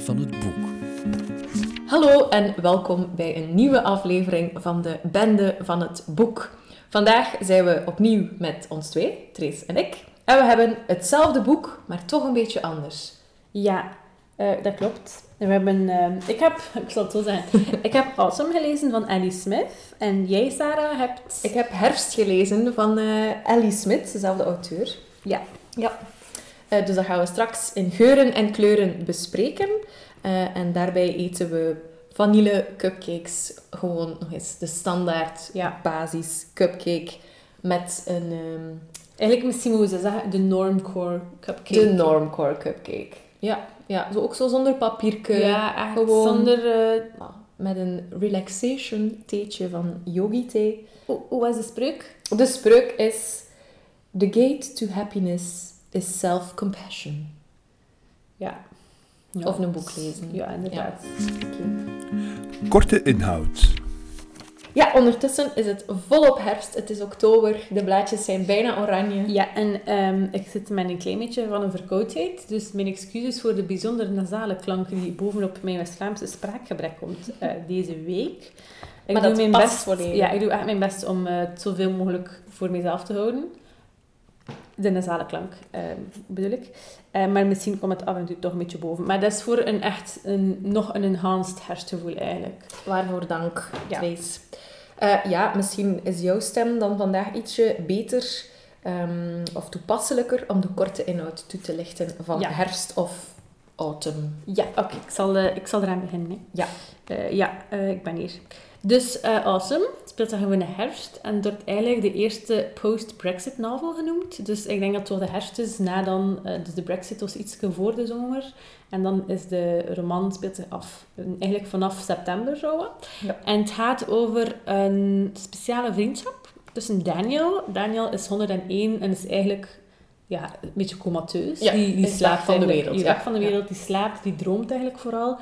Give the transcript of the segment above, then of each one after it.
Van het Boek. Hallo en welkom bij een nieuwe aflevering van de Bende van het Boek. Vandaag zijn we opnieuw met ons twee, Trace en ik. En we hebben hetzelfde boek, maar toch een beetje anders. Ja, eh, dat klopt. We hebben, eh, ik heb, ik zal het zo zeggen, ik heb Awesome gelezen van Annie Smith. En jij, Sarah, hebt... Ik heb Herfst gelezen van eh Ellie Smith, dezelfde auteur. Ja. Ja. Eh, dus dat gaan we straks in geuren en kleuren bespreken. Eh, en daarbij eten we vanille cupcakes. Gewoon nog eens de standaard Ja. basis cupcake met een... ehm, Eigenlijk misschien moeten we zeggen de normcore cupcake. De normcore cupcake. Ja, ja zo ook zo zonder papierke. Ja, echt gewoon- zonder... eh, Nou, met een relaxation theetje van yogi thee. hoe, hoe was de spreuk? De spreuk is... The gate to happiness is self-compassion. Ja. Ja. Of een boek lezen. Ja, inderdaad. Korte inhoud. Ja, ondertussen is het volop herfst. Het is oktober. De blaadjes zijn bijna oranje. Ja, en ehm, ik zit met een klein beetje van een verkoudheid. Dus mijn excuses voor de bijzonder nasale klanken die bovenop mijn West-Vlaamse spraakgebrek komt eh, deze week. Ik Maar doe dat mijn past best, volledig. Ja, ik doe echt mijn best om eh, het zoveel mogelijk voor mezelf te houden. De nasale klank, ehm, bedoel ik. Eh, maar misschien komt het af en toe toch een beetje boven. Maar dat is voor een echt een, nog een enhanced herfstgevoel eigenlijk. Waarvoor dank, Ja. Trace. Eh, ja, misschien is jouw stem dan vandaag ietsje beter ehm, of toepasselijker om de korte inhoud toe te lichten van Ja. herfst of autumn. Ja, oké, ik, zal, eh, ik zal eraan beginnen. Hè. Ja. Eh, ja, ik ben hier. Dus eh, Awesome speelt zich in de herfst en wordt eigenlijk de eerste post-Brexit novel genoemd. Dus ik denk dat het de herfst is, na dan, eh, dus de Brexit was iets voor de zomer. En dan is de roman speelt zich af, eigenlijk vanaf september zo. wat. Ja. En het gaat over een speciale vriendschap tussen Daniel. Daniel is 101 en is eigenlijk ja, een beetje comateus. Ja, die, slaapt van de wereld, Die ja. van de wereld, die slaapt, die droomt eigenlijk vooral.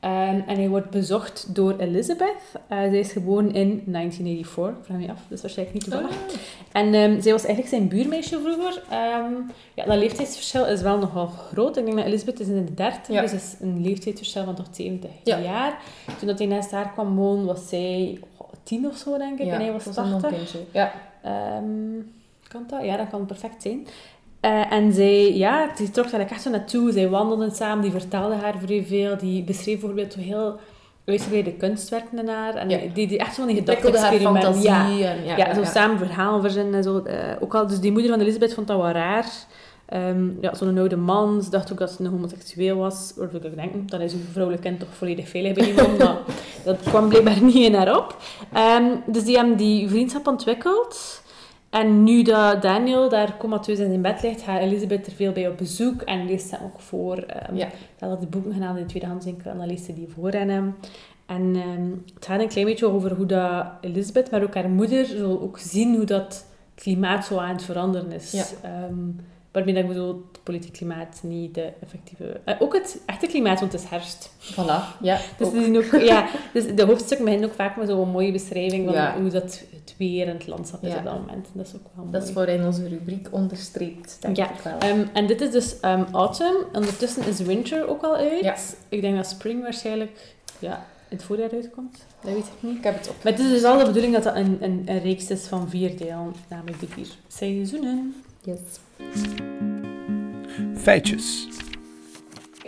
Ehm, en hij wordt bezocht door Elizabeth. Eh, zij is geboren in 1984, vraag me af, dus waarschijnlijk niet toevallig. En ehm, zij was eigenlijk zijn buurmeisje vroeger. Ehm, ja, dat leeftijdsverschil is wel nogal groot. Ik denk dat Elizabeth is in de 30, Ja. dus is een leeftijdsverschil van toch 70 Ja. jaar. Toen dat hij naast haar kwam wonen, was zij oh, 10 of zo, denk ik. Ja, en hij was een 80. kindje. Ja. Kan dat? Ja, dat kan perfect zijn. Eh, en zij, ja, die trok daar echt zo naartoe. Zij wandelden samen, die vertelde haar vrij veel. Die beschreef bijvoorbeeld zo heel uitgebreide kunstwerken in haar. En Ja. die, die echt zo'n Prikkelde haar gedachte-experiment. fantasie. Ja, En, ja, ja, zo samen verhalen verzinnen en zo. Eh, ook al, dus die moeder van Elisabeth vond dat wel raar. Ehm, ja, zo'n oude man. Ze dacht ook dat ze een homoseksueel was. Waarvoor ik denk, dan is een vrouwelijk kind toch volledig veilig bij iemand. maar dat kwam blijkbaar niet in haar op. Ehm, dus die hebben die vriendschap ontwikkeld. En nu dat Daniel daar comateus in zijn bed ligt, gaat Elisabeth er veel bij op bezoek en leest hem ook voor. ehm Ja. Dat had de boeken gedaan in de tweedehandswinkel en dan leest ze die voor aan hem. En ehm, het gaat een klein beetje over hoe dat Elisabeth, maar ook haar moeder, zal ook zien hoe dat klimaat zo aan het veranderen is. Ja. Ehm, waarmee dat ik bedoel, het politiek klimaat, niet de effectieve... eh, ook het echte klimaat, want het is herfst. Voilà. Ja, Dus, ook. die ook, ja, dus de hoofdstukken beginnen ook vaak met zo'n mooie beschrijving van Ja. hoe dat het weer en het landschap is Ja. op dat moment. En dat is ook wel mooi. Dat is voor in onze rubriek onderstreept, denk Ja. ik wel. Ehm, en dit is dus ehm, autumn. Ondertussen is winter ook al uit. Ja. Ik denk dat spring waarschijnlijk ja, in het voorjaar uitkomt. Dat weet ik niet. ik heb het op. Maar het is dus al de bedoeling dat dat een, een, een reeks is van vier delen, namelijk de vier seizoenen. Yes. Feitjes.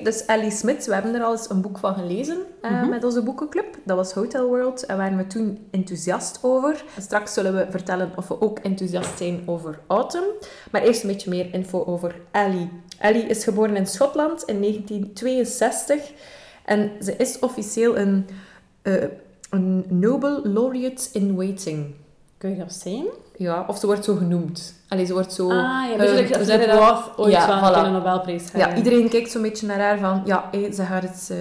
Dus Ellie Smith, we hebben er al eens een boek van gelezen eh, Mhm. met onze boekenclub. Dat was Hotel World en waren we toen enthousiast over. Straks zullen we vertellen of we ook enthousiast zijn over Autumn. Maar eerst een beetje meer info over Ellie. Ellie is geboren in Schotland in 1962 en ze is officieel een, eh, een Nobel Laureate in Waiting. Kun je dat zijn? Ja, of ze wordt zo genoemd. Allee, ze wordt zo... ah, ja. Dus? Roth ooit Ja, van voilà. de Nobelprijs Ja, iedereen kijkt zo'n beetje naar haar van, ja, ze, gaat het, eh,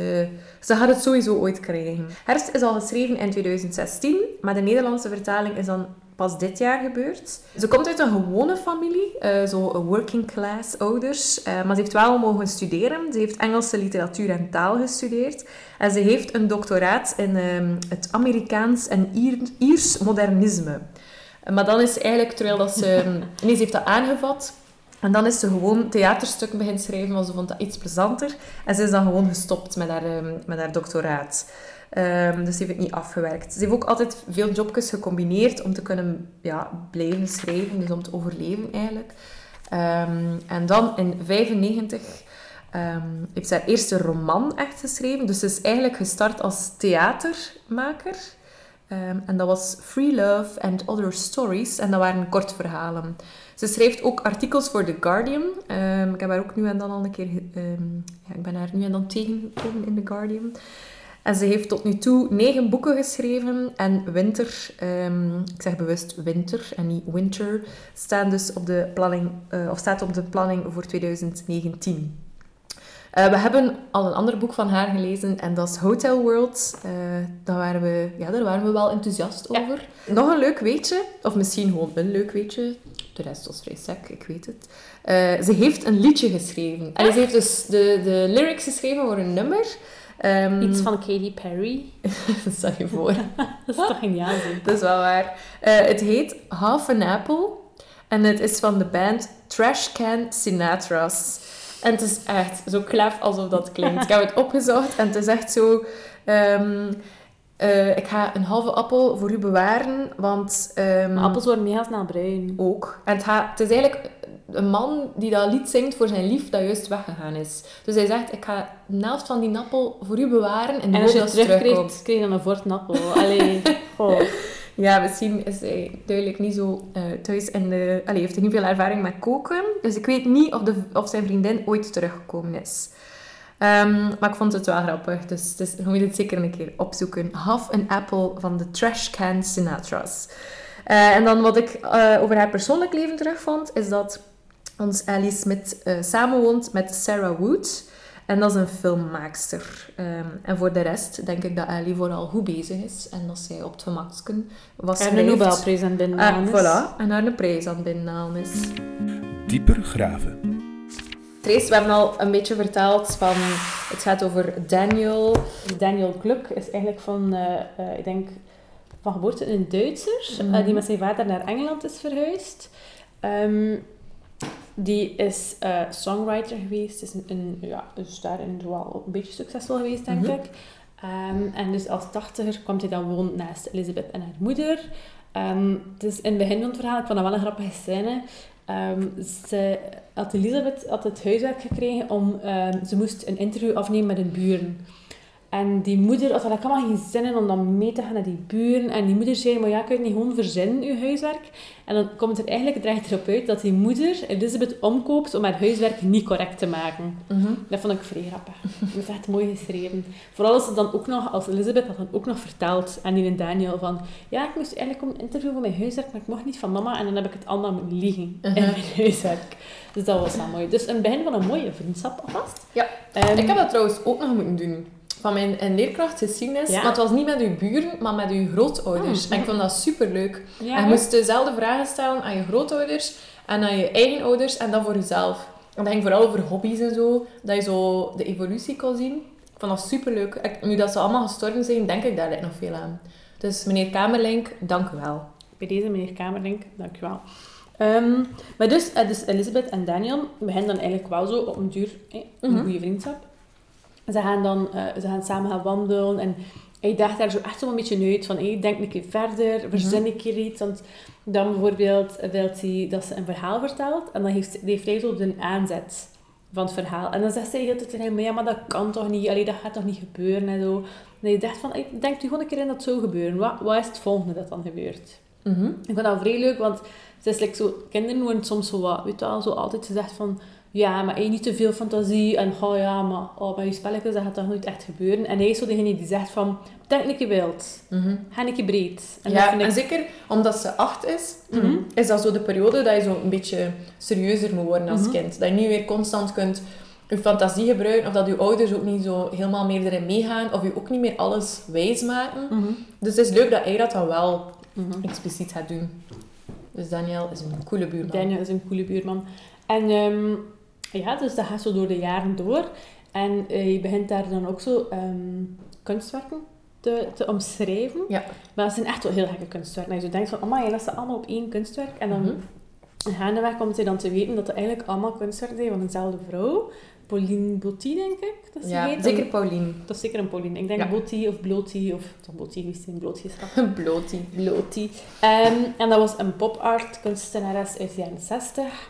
ze gaat het sowieso ooit krijgen. Herfst is al geschreven in 2016, maar de Nederlandse vertaling is dan pas dit jaar gebeurd. Ze komt uit een gewone familie, eh, zo working class ouders, eh, maar ze heeft wel mogen studeren. Ze heeft Engelse literatuur en taal gestudeerd en ze heeft een doctoraat in ehm, het Amerikaans en Ier- Iers modernisme. Maar dan is eigenlijk, terwijl dat ze... Nee, ze heeft dat aangevat En dan is ze gewoon theaterstukken beginnen schrijven, want ze vond dat iets plezanter. En ze is dan gewoon gestopt met haar, ehm, met haar doctoraat. Ehm, dus ze heeft het niet afgewerkt. Ze heeft ook altijd veel jobjes gecombineerd om te kunnen ja, blijven schrijven, dus om te overleven eigenlijk. Ehm, en dan in 1995 heeft ze haar eerste roman echt geschreven. Dus ze is eigenlijk gestart als theatermaker. en dat was Free Love and Other Stories. En dat waren kortverhalen. Ze schrijft ook artikels voor The Guardian. Ehm, ik heb haar ook nu en dan al een keer... Um, ja, ik ben haar nu en dan tegengekomen in The Guardian. En ze heeft tot nu toe negen boeken geschreven. En winter, um, ik zeg bewust winter en niet winter, staan dus op de planning, uh, of staat op de planning voor 2019. Uh, we hebben al een ander boek van haar gelezen en dat is Hotel World. Uh, daar, waren we, ja, daar waren we wel enthousiast over. Nog een leuk weetje, of misschien gewoon een leuk weetje. De rest was vrij sec, ik weet het. Uh, ze heeft een liedje geschreven. En ze heeft dus de, de lyrics geschreven voor een nummer. Um, Iets van Katy Perry. dat stel je voor. dat is toch geniaal, zeg. Dat is wel waar. het heet Half an Apple. En het is van de band Trash Can Sinatra's. En het is echt zo klef alsof dat klinkt. Ik heb het opgezocht en het is echt zo... Um, uh, ik ga een halve appel voor u bewaren, want... Um, appels worden mega snel bruin. Ook. En het, gaat, het is eigenlijk een man die dat lied zingt voor zijn lief dat juist weggegaan is. Dus hij zegt, ik ga een helft van die appel voor u bewaren en, en als je het terugkrijgt, krijg je dan een fort appel. Allee, oh. Ja, misschien is hij duidelijk niet zo uh, thuis en de... Allee, heeft hij niet veel ervaring met koken. Dus ik weet niet of, de, of zijn vriendin ooit teruggekomen is. Um, maar ik vond het wel grappig, dus, dus je moet het zeker een keer opzoeken. Half an Apple van de Trash Can Sinatra's. Uh, en dan wat ik uh, over haar persoonlijk leven terugvond, is dat ons Alice Smith samenwoont met Sarah Wood. En dat is een filmmaakster. Um, en voor de rest denk ik dat Ali vooral goed bezig is. En dat zij op het gemaksken was En een Nobelprijs aan het binnenhalen is. Voilà, en haar een prijs aan het binnenhalen is. Dieper graven. Trace, we hebben al een beetje verteld van... Het gaat over Daniel. Daniel Gluck is eigenlijk van... Uh, uh, ik denk van geboorte een Duitser. Mm uh, die met zijn vader naar Engeland is verhuisd. Um, die is uh, songwriter geweest. Is een, een, ja, dus daarin wel een beetje succesvol geweest, denk mm -hmm. ik. Um, en dus als tachtiger kwam hij dan wonen naast Elizabeth en haar moeder. Um, dus in het begin van het verhaal, ik vond dat wel een grappige scène. Um, ze had Elizabeth had het huiswerk gekregen om... ze moest een interview afnemen met een buren. En die moeder had eigenlijk allemaal geen zin in om dan mee te gaan naar die buren. En die moeder zei, maar ja, kun je niet gewoon verzinnen, je huiswerk? En dan komt er eigenlijk draait erop uit dat die moeder Elizabeth omkoopt om haar huiswerk niet correct te maken. Mm -hmm. Dat vond ik vrij grappig. Dat is echt mooi geschreven. Vooral als ze dan ook nog, als Elizabeth had dan ook nog verteld aan die Daniel van, ja, ik moest eigenlijk om een interview voor mijn huiswerk, maar ik mocht niet van mama. En dan heb ik het allemaal moeten liegen in mijn huiswerk. Dus dat was wel mooi. Dus een begin van een mooie vriendschap alvast. Ja. Um, ik heb dat trouwens ook nog moeten doen van mijn leerkracht geschiedenis. Ja. Maar het was niet met uw buren, maar met uw grootouders. Oh. En ik vond dat superleuk. Ja, en je moest dezelfde vragen stellen aan je grootouders en aan je eigen ouders en dan voor jezelf. En dat ging vooral over hobby's en zo. Dat je zo de evolutie kon zien. Ik vond dat superleuk. Ik, nu dat ze allemaal gestorven zijn, denk ik daar nog veel aan. Dus meneer Kamerlink, dank u wel. Bij deze meneer Kamerlink, dank u wel. Um, maar dus, uh, dus Elizabeth en Daniel beginnen dan eigenlijk wel zo op een duur eh, een mm -hmm. goede vriendschap. Ze gaan dan uh, ze gaan samen gaan wandelen en hij dacht daar zo echt zo een beetje uit van hey, denk een keer verder, verzin ik keer iets. Want dan bijvoorbeeld wil hij dat ze een verhaal vertelt en dan heeft, heeft hij zo de aanzet van het verhaal. En dan zegt zij heel tegen hem, maar ja, maar dat kan toch niet, Allee, dat gaat toch niet gebeuren en zo. En hij dacht van, ik denk u gewoon een keer in dat zou gebeuren. Wat, wat is het volgende dat dan gebeurt? Mm -hmm. Ik vind dat vrij leuk, want het is like zo, kinderen worden soms zo wat, weet je wel, zo altijd gezegd van, ja, maar hey, niet te veel fantasie en oh ja, maar oh, bij je spelletjes dat gaat toch nooit echt gebeuren. En hij is zo degene die zegt van, denk een keer wild, mm -hmm. ga een keer breed. En, ja, ik... en zeker omdat ze acht is, mm -hmm. is dat zo de periode dat je zo een beetje serieuzer moet worden als mm -hmm. kind. Dat je niet weer constant kunt je fantasie gebruiken, of dat je ouders ook niet zo helemaal meer erin meegaan, of je ook niet meer alles wijs maken. Dus het is leuk dat hij dat dan wel expliciet gaat doen. Dus Daniel is een coole buurman. Daniel is een coole buurman. En um, ja, dus dat gaat zo door de jaren door. En uh, je begint daar dan ook zo um, kunstwerken te, te omschrijven. Ja. Maar dat zijn echt wel heel gekke kunstwerken. Je denkt van, my, dat staat allemaal op één kunstwerk. En dan mm -hmm. Gaandeweg komt hij dan te weten dat het eigenlijk allemaal kunstwerken zijn van dezelfde vrouw. Pauline Botti, denk ik. Dat ze Ja, heet. zeker Pauline. Dat is zeker een Pauline. Ik denk Ja. Botti of Blotti, of toch Botti Blootje is Blotie. Blotti. Ehm, en dat was een pop-art kunstenares uit de jaren 60.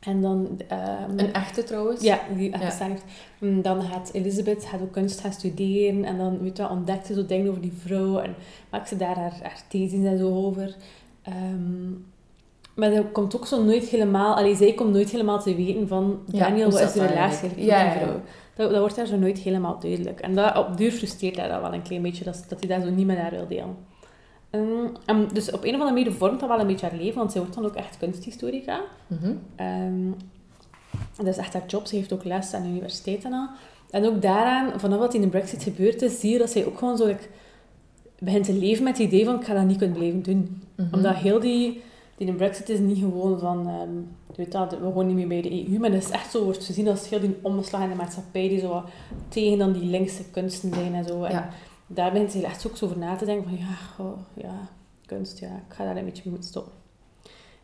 En dan... ehm, Een echte trouwens. ja, die echt Ja. En Dan gaat Elisabeth gaat ook kunst gaan studeren. En dan weet je, wel, ontdekt ze zo dingen over die vrouw. En maakt ze daar haar, haar thesis en zo over. Ehm, maar dat komt ook zo nooit helemaal... Allee, zij komt nooit helemaal te weten van... Daniel, wat is de relatie met Ja, die vrouw? Dat, dat wordt daar zo nooit helemaal duidelijk. En dat, op duur frustreert hij dat wel een klein beetje. Dat, dat hij daar zo niet met haar wil delen. Ehm, en dus op een of andere manier vormt dat wel een beetje haar leven. Want zij wordt dan ook echt kunsthistorica. Mhm. Ehm, dat is echt haar job. Ze heeft ook les aan de universiteit en al. En ook daaraan, vanaf wat in de brexit gebeurd is, zie je dat zij ook gewoon zo like, begint te leven met het idee van ik ga dat niet kunnen blijven doen. Mhm. Omdat heel die, die brexit is niet gewoon van, ehm, je weet dat, we gewoon niet meer bij de EU, maar dat is echt zo, wordt gezien als heel die omslag in de maatschappij die zo tegen dan die linkse kunsten zijn en zo. En. Daar begint ze echt ook zo over na te denken van, ja, goh, ja, kunst, ja, ik ga daar een beetje mee moeten stoppen.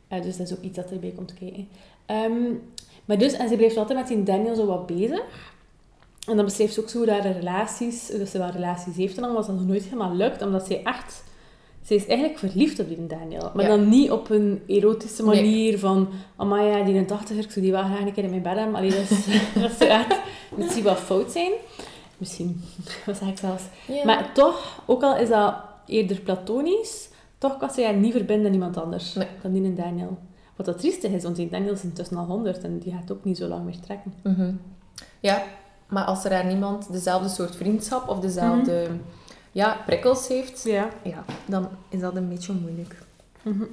Eh, dus dat is ook iets dat erbij komt kijken. Ehm, maar dus, en ze blijft altijd met die Daniel zo wat bezig. En dan beschrijft ze ook zo haar relaties, dus ze wel relaties heeft en dan, was dat nog nooit helemaal lukt, omdat zij echt, ze is eigenlijk verliefd op die Daniel. Maar Ja. dan niet op een erotische Nee. manier van, amai ja, die een 80 ik zou die wel graag een keer in mijn bed hebben. Allee, dat, is, dat zou echt misschien wel fout zijn. Misschien, wat zeg ik zelfs. Ja. Maar toch, ook al is dat eerder platonisch, toch kan ze haar niet verbinden aan iemand anders Nee. dan die en Daniel. Wat dat triestig is, want die Daniel is intussen al 100 en die gaat ook niet zo lang meer trekken. Mhm. Ja, maar als er daar niemand dezelfde soort vriendschap of dezelfde ja, prikkels heeft, Ja. ja, dan is dat een beetje moeilijk. Mhm.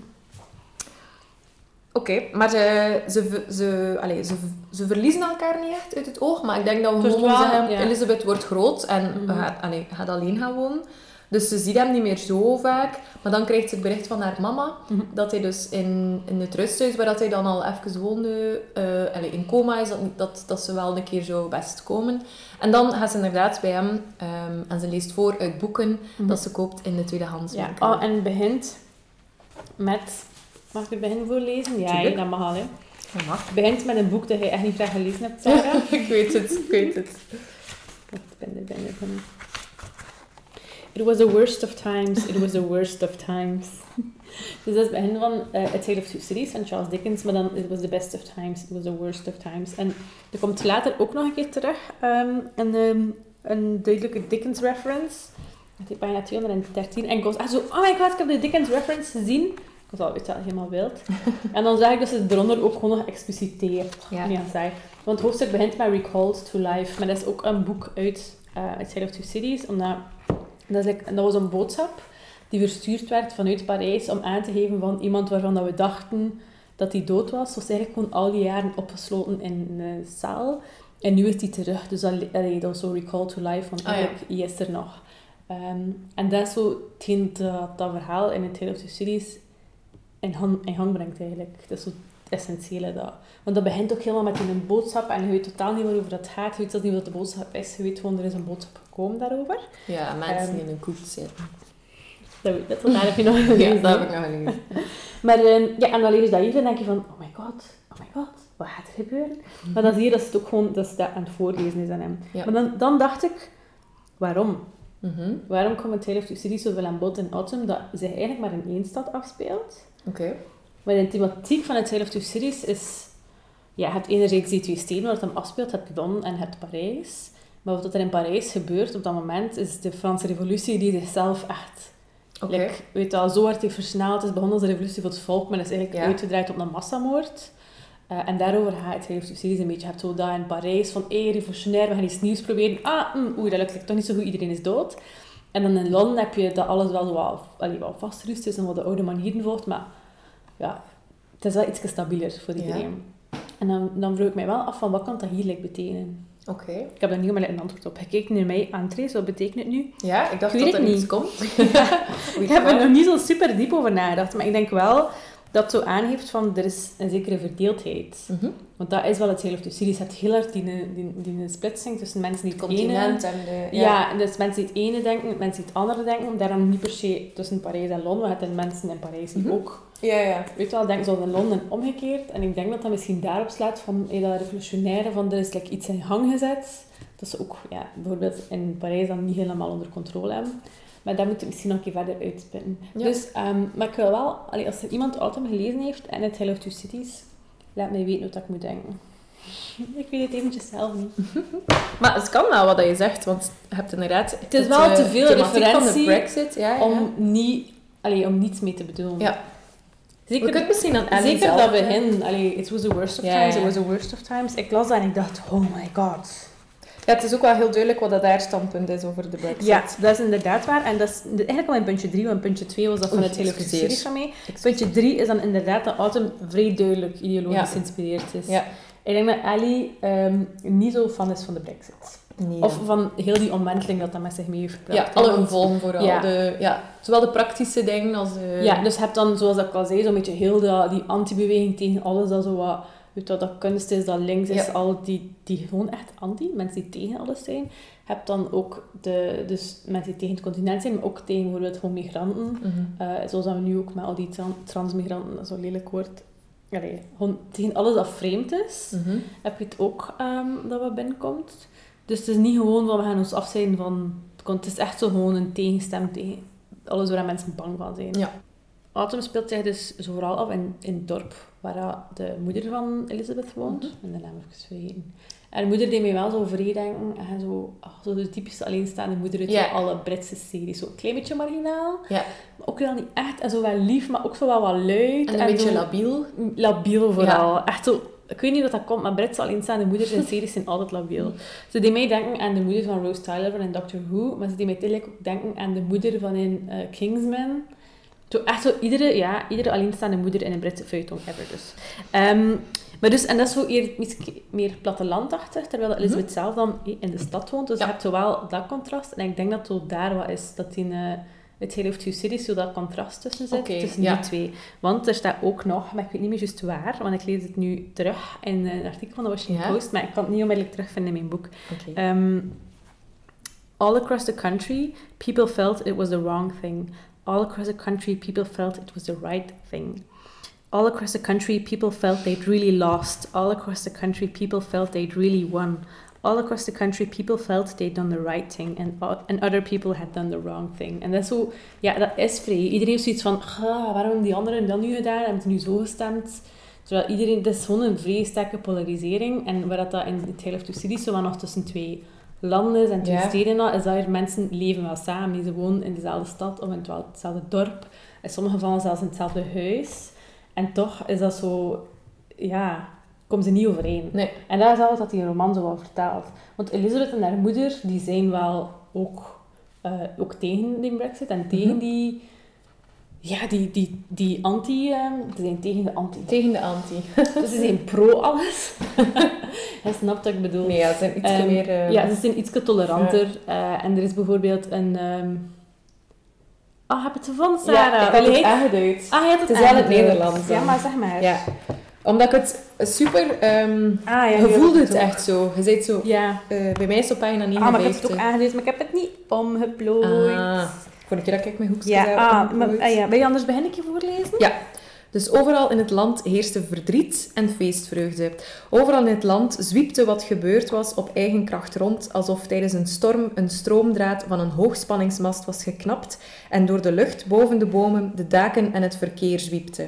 Oké, maar ze, ze, ze, allee, ze, ze verliezen elkaar niet echt uit het oog. Maar ik denk dat we Dus gewoon zeggen, ja. Elisabeth wordt groot en Mhm. gaat, allee, gaat alleen gaan wonen. Dus ze ziet hem niet meer zo vaak. Maar dan krijgt ze het bericht van haar mama Mhm. dat hij dus in, in het rusthuis waar dat hij dan al even woonde, eh, allee, in coma is, dat, dat, dat ze wel een keer zou best komen. En dan gaat ze inderdaad bij hem ehm, en ze leest voor uit boeken Mhm. dat ze koopt in de tweedehands Ja, oh, en het begint met... Mag ik het begin voorlezen? Ja, hè, dat mag al. Hè. Dat mag. Het begint met een boek dat je echt niet graag gelezen hebt, Sarah. ik weet het, ik weet het. Wacht, ik ben er, ben er, ben er. It was the worst of times, it was the worst of times. dus dat is het begin van eh, A Tale of Two Cities van Charles Dickens, maar dan It was the best of times, it was the worst of times. En er komt later ook nog een keer terug ehm, een, ehm, een duidelijke Dickens reference. Dat is bijna 213. En ik was echt zo, oh my god, ik heb de Dickens reference gezien. Was al weet je helemaal wild. en dan zag ik dat ze het eronder ook gewoon nog expliciteert. Ja. Zei. Want het hoofdstuk begint met Recalled to Life. Maar dat is ook een boek uit uh, of Two Cities. Omdat, dat, is dat was een boodschap die verstuurd werd vanuit Parijs om aan te geven van iemand waarvan dat we dachten dat hij dood was. Was eigenlijk gewoon al die jaren opgesloten in een zaal. En nu is hij terug. Dus dat, allee, dat was zo Recalled to Life. Want Ah, ja. eigenlijk hij is er nog. Ehm, en dat is zo hetgeen dat, dat verhaal in A Tale of Two Cities in, han- in gang brengt eigenlijk. Dat is zo het essentiële. Dat. Want dat begint ook helemaal met een boodschap en je weet totaal niet waarover dat gaat. Je weet zelfs niet wat de boodschap is. Je weet gewoon, er is een boodschap gekomen daarover. Ja, mensen die in een koek zitten. Dat weet heb je nog Ja, gelezen. dat heb ik nog gelezen. Maar ehm, ja, en dan lees je dat hier en denk je van, oh my god, oh my god, wat gaat er gebeuren? Maar dan zie je dat het ook gewoon, dat ze dat aan het voorlezen is aan hem. Ja. Maar dan, dan dacht ik, waarom? Mhm. Waarom komt Tale of Two Cities zoveel aan bod in Autumn dat zich eigenlijk maar in één stad afspeelt? Oké. Maar de thematiek van het Tale of Two Cities is... Ja, je hebt enerzijds die twee steden waar het hem afspeelt. Je hebt London en je hebt Parijs. Maar wat er in Parijs gebeurt op dat moment, is de Franse revolutie die zichzelf echt... Oké. like, weet je wel, zo hard heeft versneld. Het is begonnen als een revolutie voor het volk, maar is eigenlijk Ja. uitgedraaid op een massamoord. Eh, en daarover gaat het Tale of Two Cities een beetje. Je hebt zo dat in Parijs van, hé, revolutionair, we gaan iets nieuws proberen. Ah, mm, oei, dat lukt like toch niet zo goed, iedereen is dood. En dan in Londen heb je dat alles wel wat, allee, wel vastrust is en wat de oude manieren volgt, maar ja, het is wel iets stabieler voor Ja. iedereen. En dan, dan vroeg ik mij wel af van, wat kan dat hier like, betekenen? Oké. Ik heb daar niet meer een antwoord op. Gekeken naar mij, Andres, wat betekent het nu? Ja, ik dacht Ik dat er het iets niet. komt. Ik heb er nog niet zo super diep over nagedacht, maar ik denk wel dat zo aangeeft van, er is een zekere verdeeldheid. Mhm. Want dat is wel het hele de series. Het heel hard die, die, die splitsing tussen mensen die Het ene... continent en de... Ja, dus mensen die het ene denken, mensen die het andere denken. Daarom niet per se tussen Parijs en Londen. Het zijn mensen in Parijs die Mhm. ook Ja, ja. Weet je wel, denk zoals in Londen omgekeerd. En ik denk dat dat misschien daarop slaat van hey, dat revolutionaire van er is like, iets in gang gezet. Dat ze ook ja, bijvoorbeeld in Parijs dan niet helemaal onder controle hebben. Maar dat moet ik misschien nog een keer verder uitspinnen. Ja. Dus, ehm, maar ik wil wel, allee, als er iemand Autumn gelezen heeft en het Tale of Two Cities, laat mij weten wat ik moet denken. ik weet het eventjes zelf niet. Maar het kan wel wat je zegt, want je hebt inderdaad... Het is wel te veel thematiek van de referentie Brexit. Ja, ja. Om, niet, allee, om niets mee te bedoelen. Ja. We Zeker, kunnen misschien aan Ellie zeker zelf... dat begin. Allee, it was the worst of times, it was the worst of times. Ik las dat en ik dacht, oh my god. Ja, het is ook wel heel duidelijk wat dat haar standpunt is over de Brexit. Ja, dat is inderdaad waar. En dat is eigenlijk al in puntje 3, want puntje 2 was dat van het hele series van mij. Puntje 3 is dan inderdaad dat Autumn vrij duidelijk ideologisch Ja. geïnspireerd is. Ja. Ik denk dat Ellie ehm, niet zo fan is van de brexit. Nee, Of van heel die omwenteling dat dat met zich mee heeft gebracht. ja, alle gevolgen vooral. Ja. De, ja, zowel de praktische dingen als de... Ja, dus je hebt dan, zoals ik al zei, zo'n beetje heel dat, die anti-beweging tegen alles dat zo wat, weet wat, dat kunst is, dat links is, Ja. al die, die gewoon echt anti, mensen die tegen alles zijn. Je hebt dan ook de, dus mensen die tegen het continent zijn, maar ook tegen bijvoorbeeld gewoon migranten. Mhm. Eh, zoals dat we nu ook met al die tran- transmigranten, dat is zo'n lelijk woord. Allee, gewoon tegen alles dat vreemd is, Mhm. heb je het ook ehm, dat wat binnenkomt. Dus het is niet gewoon van we gaan ons afzijn van. Het is echt zo gewoon een tegenstem tegen alles waar mensen bang van zijn. Ja. Autumn speelt zich dus zo vooral af in, in het dorp waar de moeder van Elizabeth woont. Mhm. En de naam eens vergeten. En de moeder deed mij wel zo vrij denken. En zo, ah, zo de typische alleenstaande moeder uit alle Britse series. Zo een klein beetje marginaal. Maar ook wel niet echt. En zo wel lief, maar ook zo wel wat luid. En een beetje zo labiel. labiel vooral. Echt zo... Ik weet niet wat dat komt, maar Britse alleenstaande moeders in series zijn altijd labiel. Ze deed mij denken aan de moeder van Rose Tyler van in Doctor Who, maar ze deed mij tegelijk ook denken aan de moeder van in eh, Kingsman. Zo echt zo iedere, ja, iedere alleenstaande moeder in een Britse feuilleton ever dus. Ehm, maar dus, en dat is zo eer, iets meer plattelandachtig, terwijl Elizabeth zelf dan in de stad woont. Dus Ja. je hebt zowel dat contrast, en ik denk dat het daar wat is, dat in eh, het hele of Two Cities zo dat contrast tussen zit, Oké, tussen ja. die twee. Want er staat ook nog, maar ik weet niet meer juist waar, want ik lees het nu terug in een artikel van de Washington Ja. Post, maar ik kan het niet onmiddellijk terugvinden in mijn boek. Um, all across the country, people felt it was the wrong thing. All across the country, people felt it was the right thing. All across the country, people felt they'd really lost. All across the country, people felt they'd really won. All across the country, people felt they'd done the right thing and, and other people had done the wrong thing. En dat is zo, ja, dat is vrij. Iedereen heeft zoiets van, "Ah, waarom die anderen dat nu gedaan? Hebben ze nu zo gestemd? Terwijl iedereen, het is gewoon een vrij sterke polarisering. En waar dat, dat in het Tale of Two Cities zo nog tussen twee landen en twee Ja. steden al, is dat er mensen leven wel samen. Ze wonen in dezelfde stad of in het- hetzelfde dorp. In sommige gevallen zelfs in hetzelfde huis. En toch is dat zo, ja, komen ze niet overeen. Nee. En dat is alles wat die roman zo wel vertelt. Want Elizabeth en haar moeder, die zijn wel ook, eh, ook tegen die brexit en tegen Mhm. die... Ja, die, die, die anti... ehm, ze zijn tegen de anti. Tegen de anti. Dus ze zijn pro alles. Hij snapt wat ik bedoel. Nee, ja, ze zijn iets Ehm, meer... eh, Ja, ze zijn iets toleranter. eh, en er is bijvoorbeeld een... ehm Ah, heb je het gevonden, Sarah? Ja, ik Wil het jij- aangeduid. Ah, je hebt het Het is wel het. Nederlands Ja, maar zeg maar. Ja. Omdat ik het super... ehm Ah, ja, je heb voelde het echt zo. Je zei zo... Ja. eh, bij mij is het op pagina Ah, maar ik heb 59. het ook aangeduid, maar ik heb het niet omgeplooid. Ah, voor de keer dat ik mijn hoekje Ja, ah, maar, ah, ja. Wil je anders begin ik je voorlezen? Ja. Dus overal in het land heerste verdriet en feestvreugde. Overal in het land zwiepte wat gebeurd was op eigen kracht rond, alsof tijdens een storm een stroomdraad van een hoogspanningsmast was geknapt en door de lucht boven de bomen, de daken en het verkeer zwiepte.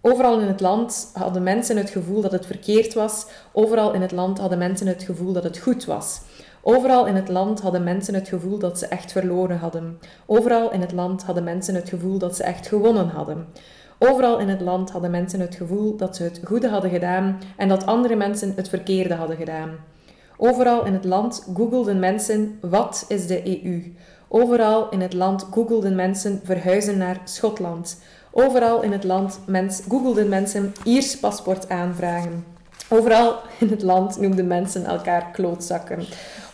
Overal in het land hadden mensen het gevoel dat het verkeerd was. Overal in het land hadden mensen het gevoel dat het goed was. Overal in het land hadden mensen het gevoel dat ze echt verloren hadden. Overal in het land hadden mensen het gevoel dat ze echt gewonnen hadden. Overal in het land hadden mensen het gevoel dat ze het goede hadden gedaan en dat andere mensen het verkeerde hadden gedaan. Overal in het land googelden mensen wat is de EU. Overal in het land googelden mensen verhuizen naar Schotland. Overal in het land mens, googelden mensen Iers paspoort aanvragen. Overal in het land noemden mensen elkaar klootzakken.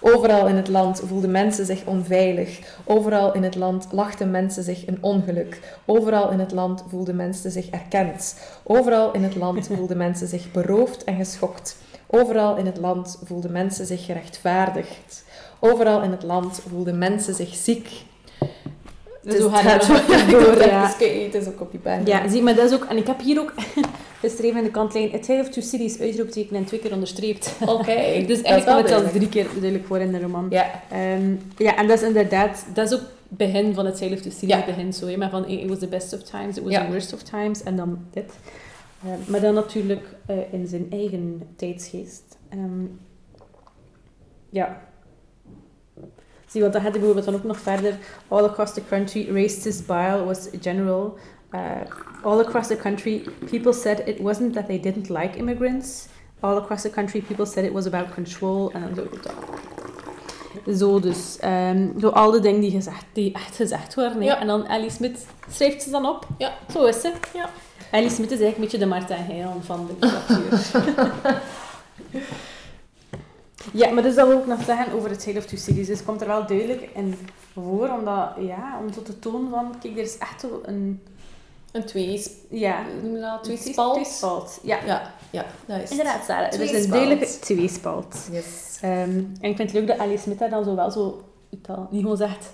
Overal in het land voelden mensen zich onveilig. Overal in het land lachten mensen zich een ongeluk. Overal in het land voelden mensen zich erkend. Overal in het land voelden mensen zich beroofd en geschokt. Overal in het land voelden mensen zich gerechtvaardigd. Overal in het land voelden mensen zich ziek. Is Zo gaat het door, ja. Dus is ook op die pagina. Ja, zie, maar dat is ook... En ik heb hier ook geschreven in de kantlijn... Tale of Two Cities, uitroepteken en twee keer onderstreept. Oké. Dus eigenlijk komt het zelfs duidelijk. drie keer duidelijk voor in de roman. Ja. Ehm, ja, en dat is inderdaad... Dat is ook het begin van het Tale of Two Cities. Ja. Begin zo, maar van it was the best of times, it was Ja. the worst of times. En dan dit. Ehm, maar dan natuurlijk eh, in zijn eigen tijdsgeest. Ehm, ja. Zie, want dan had hij bijvoorbeeld dan ook nog verder... All across the country, racist bile was general. Uh, all across the country, people said it wasn't that they didn't like immigrants. All across the country, people said it was about control. En dan zo dus. ehm, zo al de dingen die, gezegd, die echt gezegd worden. Ja. En dan Ellie Smith schrijft ze dan op. Ja. Zo is ze. Ja. Ellie Smith is eigenlijk een beetje de Martijn Heiland van de literatuur. ja, maar dus dat wil ik nog zeggen over het Tale of Two Cities. Dus het komt er wel duidelijk in voor, omdat, ja, om zo te tonen van, kijk, er is echt wel een... Een twee, Ja, noem je dat? Twee een spalt? tweespalt. Ja, Ja, ja, dat is inderdaad, Sarah. Het is een Tweespalt. duidelijke tweespalt. Yes. Ehm, en ik vind het leuk dat Ellie Smith daar dan zo wel zo, niet gewoon zegt,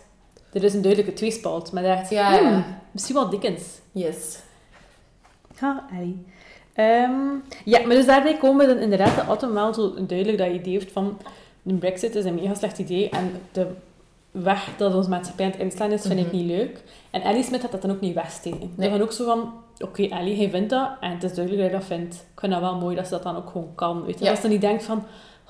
er is een duidelijke tweespalt, maar dat echt, Ja, ja. hmm, misschien wel Dickens. Yes. Ha, Ellie. Ehm, ja, maar dus daarbij komen we dan inderdaad dat Autumn wel zo duidelijk dat idee heeft van de brexit is een mega slecht idee en de weg dat onze maatschappij aan het inslaan is, vind ik Mhm. niet leuk. En Ellie Smith had dat dan ook niet wegsteken. Nee. Dan ook zo van, oké Ellie, hij vindt dat en het is duidelijk dat hij dat vindt. Ik vind dat wel mooi dat ze dat dan ook gewoon kan. Weet je? Ja. Als ze niet denkt van,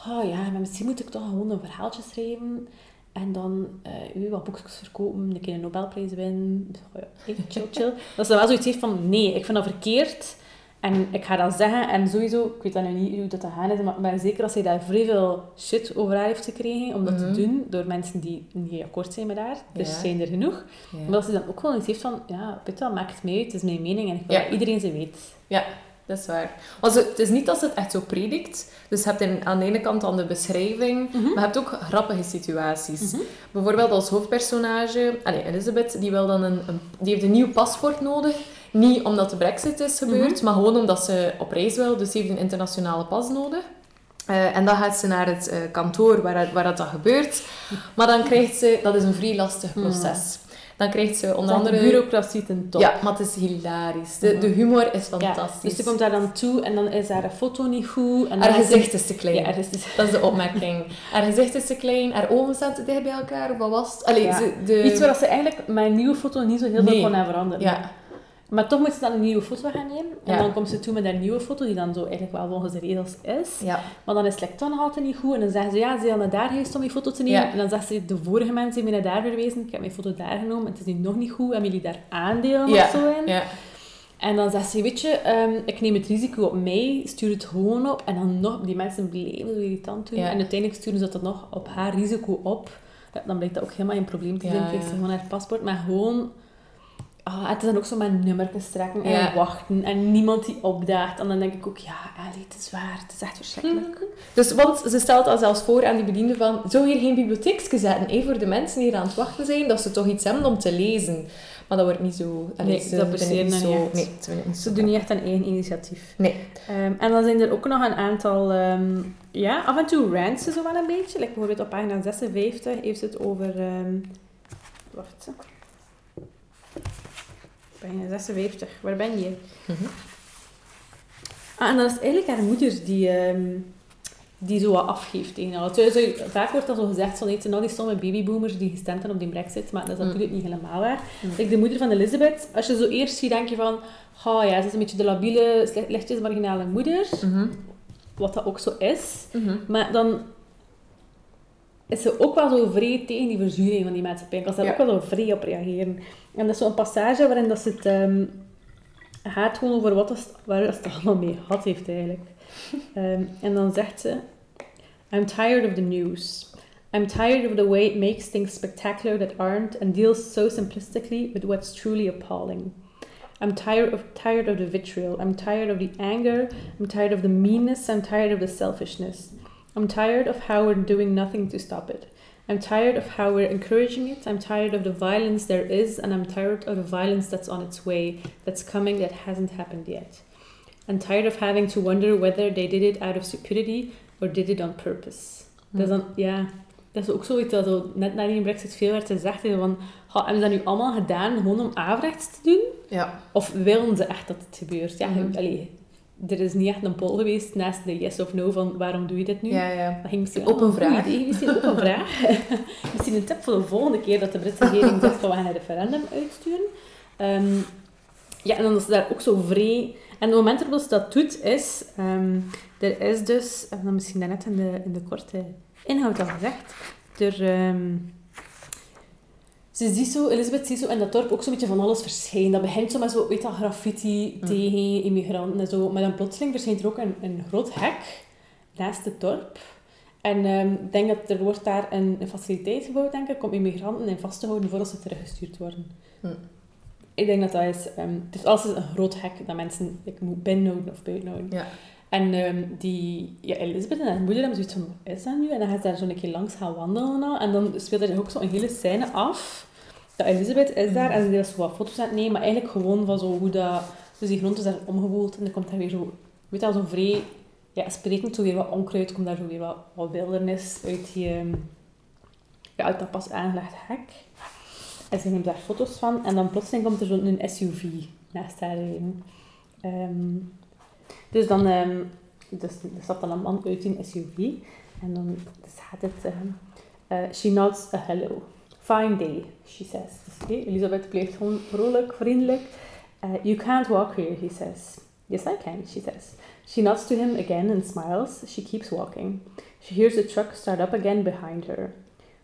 oh ja, maar misschien moet ik toch gewoon een verhaaltje schrijven en dan eh u wat boekjes verkopen, een keer een Nobelprijs winnen. Oh ja, hey, chill, chill. Dat ze dan wel zoiets heeft van, nee, ik vind dat verkeerd. En ik ga dat zeggen. En sowieso, ik weet dat nu niet hoe dat te gaan is, maar ik ben zeker dat zij daar vrij veel shit over haar heeft gekregen om dat Mhm. te doen door mensen die niet akkoord zijn met haar. Dus Ja. zijn er genoeg. Ja. Maar dat ze dan ook wel iets heeft van, ja, weet je maakt het mij uit, het is mijn mening en ik wil Ja. dat iedereen ze weet. Ja, dat is waar. Ze- het is niet dat ze het echt zo predikt. Dus je hebt in, aan de ene kant dan de beschrijving, Mhm. maar je hebt ook grappige situaties. Mhm. Bijvoorbeeld als hoofdpersonage, allee, Elizabeth, die, wil dan een, een- die heeft een nieuw paspoort nodig. Niet omdat de brexit is gebeurd, Mhm. maar gewoon omdat ze op reis wil. Dus ze heeft een internationale pas nodig. Eh, en dan gaat ze naar het eh, kantoor waar, waar dat, dat gebeurt. Maar dan krijgt ze... Dat is een vrij lastig proces. Dan krijgt ze onder andere... de bureaucratie ten top. Ja, maar het is hilarisch. De, de humor is Ja, fantastisch. dus ze komt daar dan toe en dan is haar foto niet goed. En Haar is gezicht is te klein. Ja, gezicht- Dat is de opmerking. Haar gezicht is te klein, haar ogen staan te dicht bij elkaar, wat was het? Allee, Ja. ze, de... Iets waar ze eigenlijk met een nieuwe foto niet zo heel Nee. veel kon aan veranderen. Ja, Maar toch moet ze dan een nieuwe foto gaan nemen. En Ja. dan komt ze toe met haar nieuwe foto, die dan zo eigenlijk wel volgens de regels is. ja. Maar dan is het nog altijd niet goed. En dan zeggen ze, ja, ze zijn naar daar geweest om die foto te nemen. Ja. En dan zegt ze, de vorige mensen hebben mij naar daar verwezen. Ik heb mijn foto daar genomen. Het is nu nog niet goed. Hebben jullie daar aandelen of zo in? ja. En dan zegt ze, weet je, ehm, ik neem het risico op mij. Stuur het gewoon op. En dan nog, die mensen bleven zo irritant doen. En uiteindelijk sturen ze dat nog op haar risico op. Ja, dan blijkt dat ook helemaal geen probleem te zijn. Ja, Krijgt ze gewoon haar paspoort. Maar gewoon... Ah, het is dan ook zo met nummertjes trekken en Ja. wachten. En niemand die opdaagt. En dan denk ik ook, ja, Ellie, het is waar. Het is echt verschrikkelijk. Dus, want ze stelt al zelfs voor aan die bediende van, zou hier geen bibliotheekje zetten, hè, voor de mensen die hier aan het wachten zijn, dat ze toch iets hebben om te lezen. Maar dat wordt niet zo... allee, Nee, ze dat niet zo... niet echt. Nee, ze niet zo doen niet echt een eigen initiatief. Nee. Ehm, en dan zijn er ook nog een aantal, ehm, ja, af en toe rants ze zo wel een beetje. Like bijvoorbeeld op pagina 56 heeft ze het over, ehm, wacht. Pagina 56, waar ben je? Mhm. Ah, en dat is eigenlijk haar moeder die, ehm, die zo wat afgeeft tegen haar. Zo- Vaak wordt dat zo gezegd, van, zijn al die stomme babyboomers die gestemd hebben op die brexit, maar dat is Mm. natuurlijk niet helemaal waar. Mm. Like de moeder van Elizabeth, als je zo eerst ziet, denk je van, oh ja, ze is een beetje de labiele, lichtjes marginale moeder, Mhm. wat dat ook zo is. Mhm. Maar dan is ze ook wel zo vrij tegen die verzuring van die maatschappij. Ik kan daar Ja. ook wel zo vrij op reageren. En dat is zo'n passage waarin dat ze het ehm, gaat gewoon over wat het, waar het allemaal mee gehad heeft eigenlijk. Ehm, en dan zegt ze... I'm tired of the news. I'm tired of the way it makes things spectacular that aren't and deals so simplistically with what's truly appalling. I'm tired of tired of the vitriol. I'm tired of the anger. I'm tired of the meanness. I'm tired of the selfishness. I'm tired of how we're doing nothing to stop it. I'm tired of how we're encouraging it. I'm tired of the violence there is, and I'm tired of the violence that's on its way, that's coming, that hasn't happened yet. I'm tired of having to wonder whether they did it out of stupidity or did it on purpose. Dat is dan, ja, dat is ook zoiets dat zo, net na die brexit veel werd gezegd. Van, "Ha, hebben ze dat nu allemaal gedaan gewoon om averechts te doen? Ja. Of willen ze echt dat het gebeurt? Ja, allee, er is niet echt een poll geweest naast de yes of no van waarom doe je dit nu? Ja, ja. Dat ging misschien wel een vraag. idee. Misschien ook een vraag. misschien een tip voor de volgende keer dat de Britse regering zegt van we gaan een referendum uitsturen. Ehm, ja, en dan is daar ook zo vrij... En het moment waarop ze dat doet is... ehm, er is dus... Ik heb dat misschien daarnet in de, in de korte inhoud al gezegd. Er... ehm, ze ziet zo, Elisabeth ziet zo in dat dorp ook zo'n beetje van alles verschijnen. Dat begint zo met zo, weet dat, graffiti Mm. tegen immigranten en zo. Maar dan plotseling verschijnt er ook een, een groot hek naast het dorp. En ehm, ik denk dat er wordt daar een, een faciliteit gebouwd, denk ik, om immigranten in vast te houden voordat ze teruggestuurd worden. Hm. Ik denk dat dat is... ehm het is altijd een groot hek dat mensen ik moet binnenhouden of buitenhouden. Ja. En ehm, die, ja, Elisabeth en haar moeder hebben zoiets van, wat is dat nu? En dan gaat ze daar zo een keer langs gaan wandelen. al. En dan speelt er ook zo een hele scène af. Dat Elisabeth is daar en ze is wat foto's aan het nemen, maar eigenlijk gewoon van zo hoe dat... Dus die grond is daar omgewoeld en er komt daar weer zo... Weet je wel, zo vrij... Ja, sprekend zo weer wat onkruid, komt daar zo weer wat, wat wildernis uit die... ehm, uit dat pas aangelegd hek. En ze neemt daar foto's van en dan plotseling komt er zo'n SUV naast haar rijden. Ehm, dus dan ehm, dus, er dan een man uit die SUV en dan staat het ehm, eh, She nods a hello. Fine day, she says. Dus, oké, Elisabeth blijft gewoon vrolijk, vriendelijk. Uh, you can't walk here, he says. Yes, I can, she says. She nods to him again and smiles. She keeps walking. She hears the truck start up again behind her.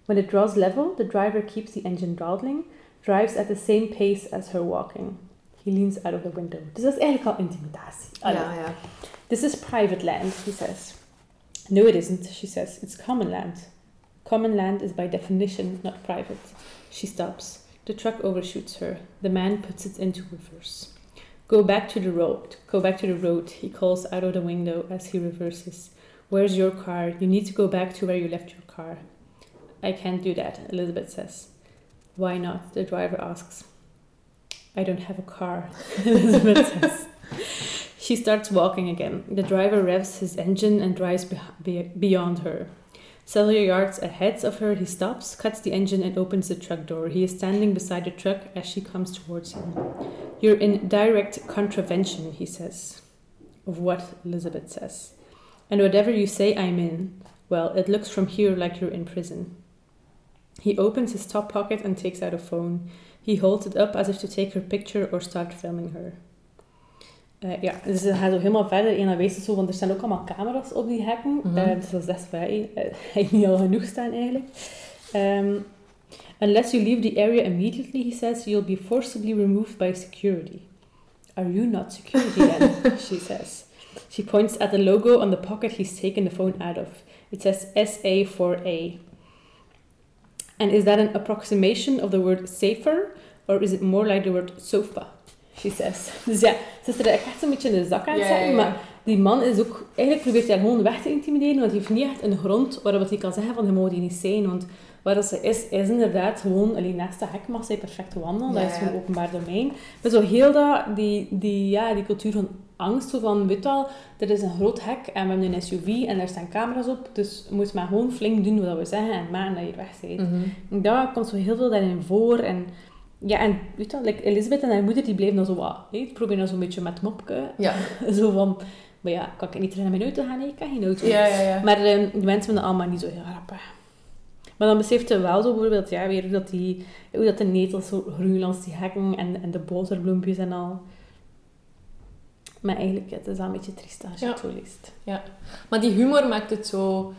When it draws level, the driver keeps the engine throttling, drives at the same pace as her walking. He leans out of the window. Dat is eigenlijk al intimidatie. Ja, ja. This is private land, he says. No, it isn't, she says. It's common land. Common land is by definition not private. She stops. The truck overshoots her. The man puts it into reverse. Go back to the road. Go back to the road, he calls out of the window as he reverses. Where's your car? You need to go back to where you left your car. I can't do that, Elizabeth says. Why not? The driver asks. I don't have a car, Elizabeth says. She starts walking again. The driver revs his engine and drives beh be- beyond her. Several yards ahead of her, he stops, cuts the engine, and opens the truck door. He is standing beside the truck as she comes towards him. You're in direct contravention, he says. Of what? Elizabeth says. And whatever you say, I'm in. Well, it looks from here like you're in prison. He opens his top pocket and takes out a phone. He holds it up as if to take her picture or start filming her. Eh, ja, dus ze gaat zo helemaal verder. En dan weet ze zo, want er staan ook allemaal camera's op die hekken. Eh, dus dat is best wel eh, hij niet al genoeg staan eigenlijk. Um, unless you leave the area immediately, he says, you'll be forcibly removed by security. Are you not security then? she says. She points at the logo on the pocket he's taken the phone out of. It says SA4A. And is that an approximation of the word safer, or is it more like the word sofa? She says. Dus ja, ze is er echt zo'n beetje in de zak aan het Ja, ja, zetten, ja. maar die man is ook... Eigenlijk probeert hij haar gewoon weg te intimideren, want hij heeft niet echt een grond waarop hij kan zeggen van, je mag die niet zijn, want waar dat ze is, is inderdaad gewoon... Alleen naast de hek mag zij perfect wandelen, dat is gewoon openbaar domein. Maar zo heel dat, die, die, ja, die cultuur van angst, zo van, weet wel, er is een groot hek en we hebben een SUV en daar staan camera's op, dus je moet maar gewoon flink doen wat we zeggen en maken dat je weg bent. Mhm. En Daar komt zo heel veel daarin voor. En, ja, en weet je like Elisabeth en haar moeder die bleven dan zo wat... Hey, die proberen dan zo'n beetje met mopke. Ja. zo van... Maar ja, kan ik niet terug naar mijn auto gaan? Nee, ik kan geen auto. Ja, ja, ja. Maar ehm, die mensen vinden allemaal niet zo heel grappig. Maar dan beseft ze wel zo bijvoorbeeld, ja, weer dat, die, hoe dat de netels zo groeien langs die hekken en, en de boterbloempjes en al. Maar eigenlijk, het is wel een beetje triest als je Ja. het zo leest. Maar die humor maakt het zo...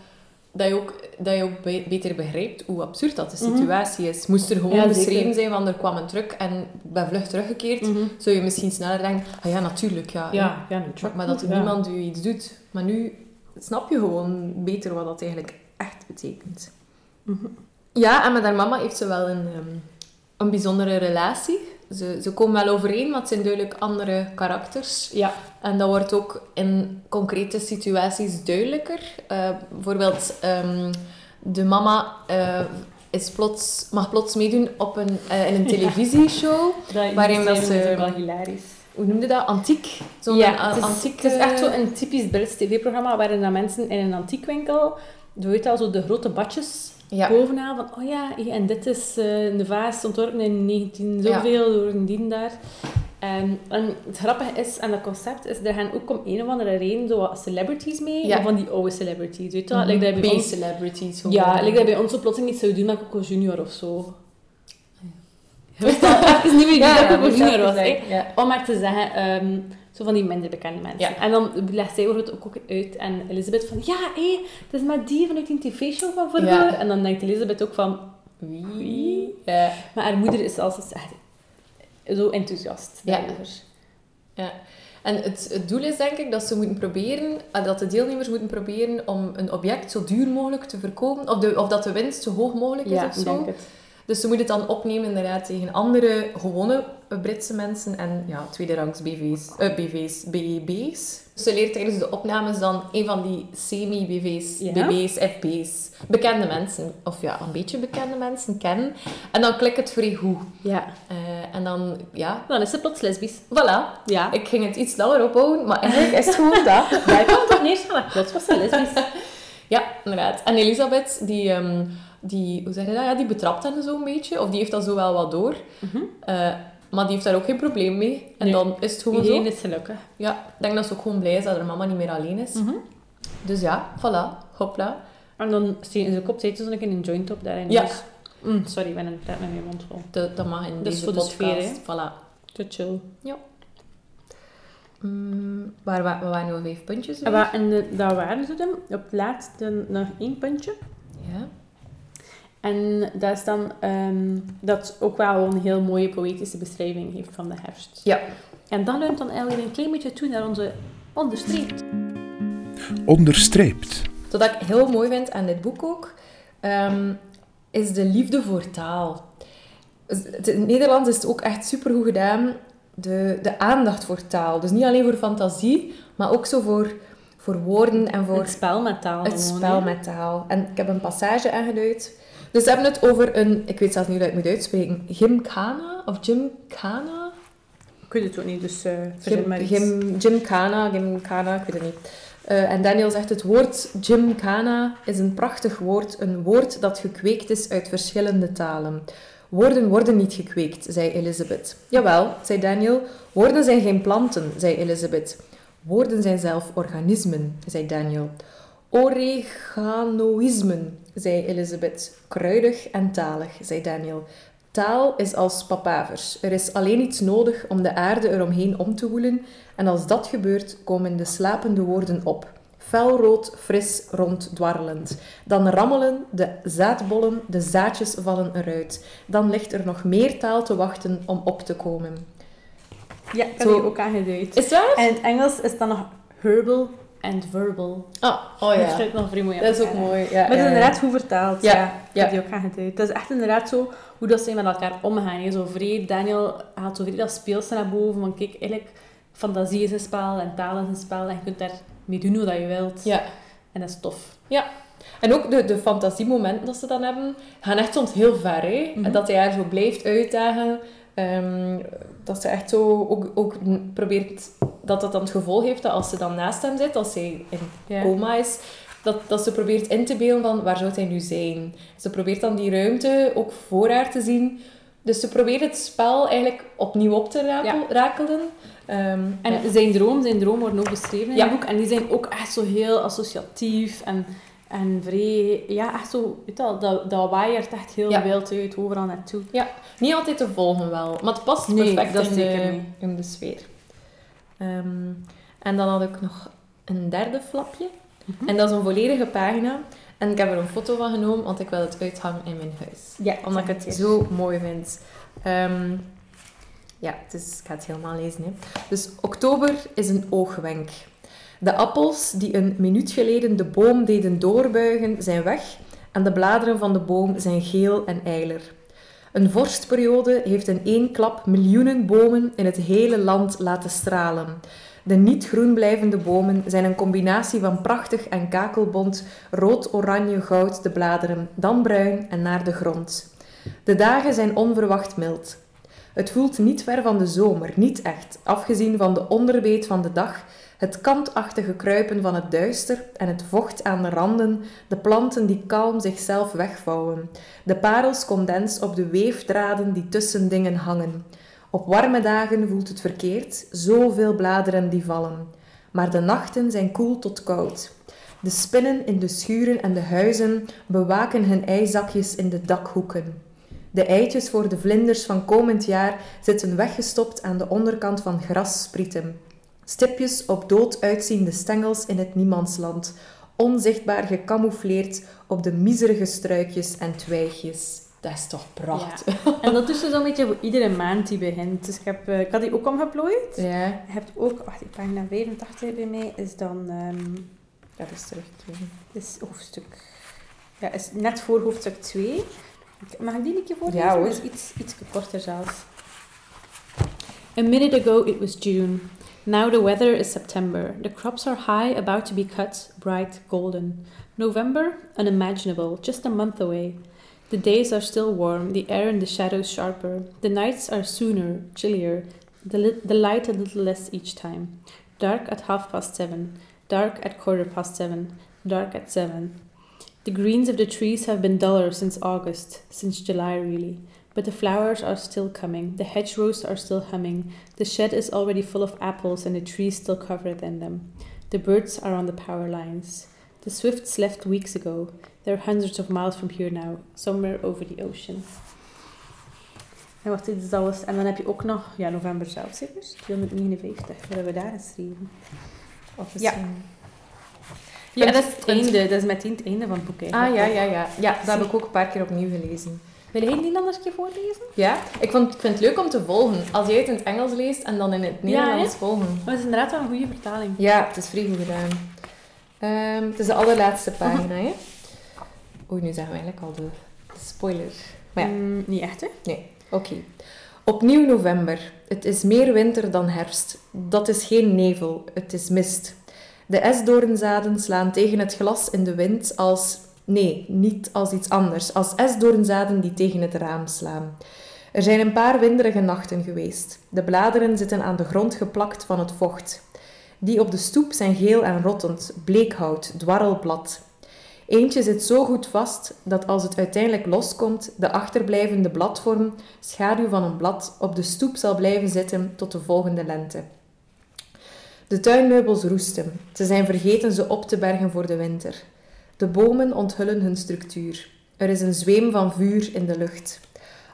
Dat je ook, dat je ook be- beter begrijpt hoe absurd dat de Mhm. situatie is. Moest er gewoon Ja, beschreven zijn van er kwam een truck en ik ben vlug teruggekeerd, Mhm. zou je misschien sneller denken, ah ja, natuurlijk, ja. Ja, ja, nu Maar, dat er niemand u iets doet. Maar nu snap je gewoon beter wat dat eigenlijk echt betekent. Mhm. Ja, en met haar mama heeft ze wel een, ehm, een bijzondere relatie. Ze, ze komen wel overeen, maar het zijn duidelijk andere karakters. Ja. En dat wordt ook in concrete situaties duidelijker. Eh, bijvoorbeeld, ehm, de mama eh, is plots, mag plots meedoen op een, eh, in een televisieshow. Dat Waarin dat ze- wel hilarisch. Hoe noemde dat? Antiek? Zo'n ja, het is, antiek... het is echt zo een typisch Brits tv-programma waarin dat mensen in een antiekwinkel, je weet al, zo de grote badjes Ja. Bovenaan van, oh ja, en dit is eh de vaas ontworpen in 19 zoveel door een dien daar. Ehm, en het grappige is aan dat concept, is er gaan ook om een of andere reden zo wat celebrities mee. Ja. Van die oude celebrities, weet je wel. Like dat je bij ons, B-celebrities. ja, like dat bij ons zo plotseling iets zou doen met Coco Junior of zo. Je wist al even niet meer dat Coco Junior was. Ja. Om maar te zeggen, ehm, zo van die minder bekende mensen. Ja. En dan legt zij het ook, ook uit en Elisabeth van, ja, hé, het is met die vanuit die tv-show van. Ja. En dan denkt Elisabeth ook van, Wie? Ja. maar haar moeder is het echt zo enthousiast Ja. daarover. Ja. En het, het doel is denk ik dat ze moeten proberen, eh, dat de deelnemers moeten proberen om een object zo duur mogelijk te verkopen, of, de, of dat de winst zo hoog mogelijk is Ja, of ik zo. denk het. Dus ze moeten het dan opnemen inderdaad tegen andere gewone Britse mensen en ja, tweederangs BV's, eh, BV's, BB's. Ze leert tijdens de opnames dan een van die semi-BV's, Ja. BB's, FB's, bekende mensen, of ja, een beetje bekende mensen kennen. En dan klikt het vrij goed. Ja. Eh, en dan, ja, Dan is ze plots lesbisch. voilà. Ja. Ik ging het iets langer ophouden, maar eigenlijk is het gewoon dat. Daar kwam toch neerschalen. Plots was ze lesbisch. Ja, inderdaad. En Elisabeth, die, ehm, die, hoe zeg je dat? Ja, die betrapt hen zo een beetje. Of die heeft dat zo wel wat door. Eh, maar die heeft daar ook geen probleem mee. En Nee. dan is het gewoon Iedereen zo. is gelukkig. Ja, ik denk dat ze ook gewoon blij is dat haar mama niet meer alleen is. Mhm. Dus ja, voilà. Hopla. En dan steken ze kop steeds zo'n keer een joint op daarin. Ja. Dus- Mm, sorry, ik ben een praat met mijn mond vol. De- dat mag in Dat is deze voor de podcast. sfeer, voilà. Te chill. Mm, waar, wa- we waren nu vijf puntjes. En, de- dat waren ze dan. Op het laatste nog één puntje. En dat is dan ehm, dat ook wel een heel mooie poëtische beschrijving heeft van de herfst. Ja. En dat leunt dan eigenlijk een klein beetje toe naar onze onderstreept. Onderstreept. Wat ik heel mooi vind aan dit boek ook, ehm, is de liefde voor taal. In het Nederlands is het ook echt supergoed gedaan, de, de aandacht voor taal. Dus niet alleen voor fantasie, maar ook zo voor, voor woorden en voor Het spel met taal. het gewoon, spel met taal. En ik heb een passage aangeduid. Dus we hebben het over een, ik weet zelfs niet hoe ik het moet uitspreken, gymkhana of gymkhana? Ik weet het ook niet, dus verzin Gym, maar iets. gym, gymkhana, gymkhana, ik weet het niet. Eh, en Daniel zegt, het woord gymkhana is een prachtig woord, een woord dat gekweekt is uit verschillende talen. Woorden worden niet gekweekt, zei Elizabeth. Jawel, zei Daniel, woorden zijn geen planten, zei Elizabeth. Woorden zijn zelf organismen, zei Daniel. Oreganoïsmen, zei Elizabeth. Kruidig en talig, zei Daniel. Taal is als papavers. Er is alleen iets nodig om de aarde eromheen om te woelen, en als dat gebeurt, komen de slapende woorden op. Felrood, fris, rond, dwarrelend. Dan rammelen de zaadbollen, de zaadjes vallen eruit. Dan ligt er nog meer taal te wachten om op te komen. Ja, ik heb Zo. die ook aangeduid. Is waar? En in het Engels is dan nog herbal en verbal. Ah, oh Dat ja. vind ik nog vrij mooi. Dat is ook mooi. Ja, Maar het ja, is ja. inderdaad goed vertaald. Ja, Ja, ik ja. heb die ook aangeduid. Dat is echt inderdaad zo hoe dat ze met elkaar omgaan. hè. Zo vrij, Daniel haalt zo vrij dat speelse naar boven. Van kijk, eigenlijk, fantasie is een spel en taal is een spel. En je kunt daar mee doen wat je wilt. Ja. En dat is tof. En ook de, de fantasiemomenten dat ze dan hebben, gaan echt soms heel ver. Hè? En dat hij haar zo blijft uitdagen. Ehm, dat ze echt zo ook, ook probeert... Dat dat dan het gevolg heeft dat als ze dan naast hem zit, als hij in Ja. coma is, dat, dat ze probeert in te beelden van waar zou hij nu zijn. Ze probeert dan die ruimte ook voor haar te zien. Dus ze probeert het spel eigenlijk opnieuw op te rakel, Ja. rakelen. Ehm, En ja. zijn droom, zijn droom worden ook beschreven in Ja. het boek. En die zijn ook echt zo heel associatief en, en vrij... Ja, echt zo... Weet wel, dat, dat waaiert echt heel Ja. wild uit, overal naartoe. Niet altijd te volgen wel, maar het past Nee, perfect dat in, zeker de, niet. in de sfeer. Ehm, en dan had ik nog een derde flapje. Mhm. En dat is een volledige pagina. En ik heb er een foto van genomen, want ik wil het uithangen in mijn huis. Ja, Omdat ik het zo mooi vind. Ehm, ja, is, ik ga het helemaal lezen. Hè. Dus oktober is een oogwenk. De appels die een minuut geleden de boom deden doorbuigen, zijn weg. En de bladeren van de boom zijn geel en eiler. Een vorstperiode heeft in één klap miljoenen bomen in het hele land laten stralen. De niet groen blijvende bomen zijn een combinatie van prachtig en kakelbont, rood, oranje, goud de bladeren, dan bruin en naar de grond. De dagen zijn onverwacht mild. Het voelt niet ver van de zomer, niet echt, afgezien van de onderbeet van de dag, Het kantachtige kruipen van het duister en het vocht aan de randen, de planten die kalm zichzelf wegvouwen, de parelscondens op de weefdraden die tussen dingen hangen. Op warme dagen voelt het verkeerd, zoveel bladeren die vallen. Maar de nachten zijn koel tot koud. De spinnen in de schuren en de huizen bewaken hun eizakjes in de dakhoeken. De eitjes voor de vlinders van komend jaar zitten weggestopt aan de onderkant van grassprieten. Stipjes op dood uitziende stengels in het niemandsland, onzichtbaar gecamoufleerd op de miserige struikjes en twijgjes. Dat is toch prachtig. Ja. En dat is dus een beetje voor iedere maand die begint. Dus ik, heb, eh, ik had die ook omgeplooid. Ja, Je hebt ook, wacht, pagina 85 bij mij is dan, ehm dat is terug. is hoofdstuk, ja, is net voor hoofdstuk 2. Mag ik die een keer voorlezen? Ja, hoor. Dat is iets, iets korter zelfs. A minute ago it was June. Now the weather is September. The crops are high, about to be cut, bright golden. November? Unimaginable, just a month away. The days are still warm, the air and the shadows sharper. The nights are sooner, chillier, the, li- the light a little less each time. Dark at half past seven, dark at quarter past seven, dark at seven. The greens of the trees have been duller since August, since July really. But the flowers are still coming, the hedgerows are still humming, the shed is already full of apples and the trees still covered in them. The birds are on the power lines. The swifts left weeks ago. They're hundreds of miles from here now, somewhere over the ocean. En wacht, dit is alles. En dan heb je ook nog, ja, november zelf zeker? 259, wat hebben we daar geschreven? Of Ja. misschien- Ja, Punt- dat is het einde. Dat is meteen het einde van het boek Ah, ja, ja, ja. Ja, dat heb ik ook een paar keer opnieuw gelezen. Wil jij die dan eens een keer voorlezen? Ja, ik, vond, ik vind het leuk om te volgen. Als jij het in het Engels leest en dan in het Nederlands volgen. Maar het is inderdaad wel een goede vertaling. Ja, het is vrij goed gedaan. Ehm, het is de allerlaatste pagina, hè? Oei, nu zeggen we eigenlijk al de, de spoiler. Maar ja, Mm, niet echt, hè? oké. Opnieuw november. Het is meer winter dan herfst. Dat is geen nevel, het is mist. De esdoornzaden slaan tegen het glas in de wind als... Nee, niet als iets anders. Als esdoornzaden die tegen het raam slaan. Er zijn een paar winderige nachten geweest. De bladeren zitten aan de grond geplakt van het vocht. Die op de stoep zijn geel en rottend, bleekhout, dwarrelblad. Eentje zit zo goed vast dat als het uiteindelijk loskomt, de achterblijvende bladvorm, schaduw van een blad, op de stoep zal blijven zitten tot de volgende lente. De tuinmeubels roesten. Ze zijn vergeten ze op te bergen voor de winter. De bomen onthullen hun structuur. Er is een zweem van vuur in de lucht.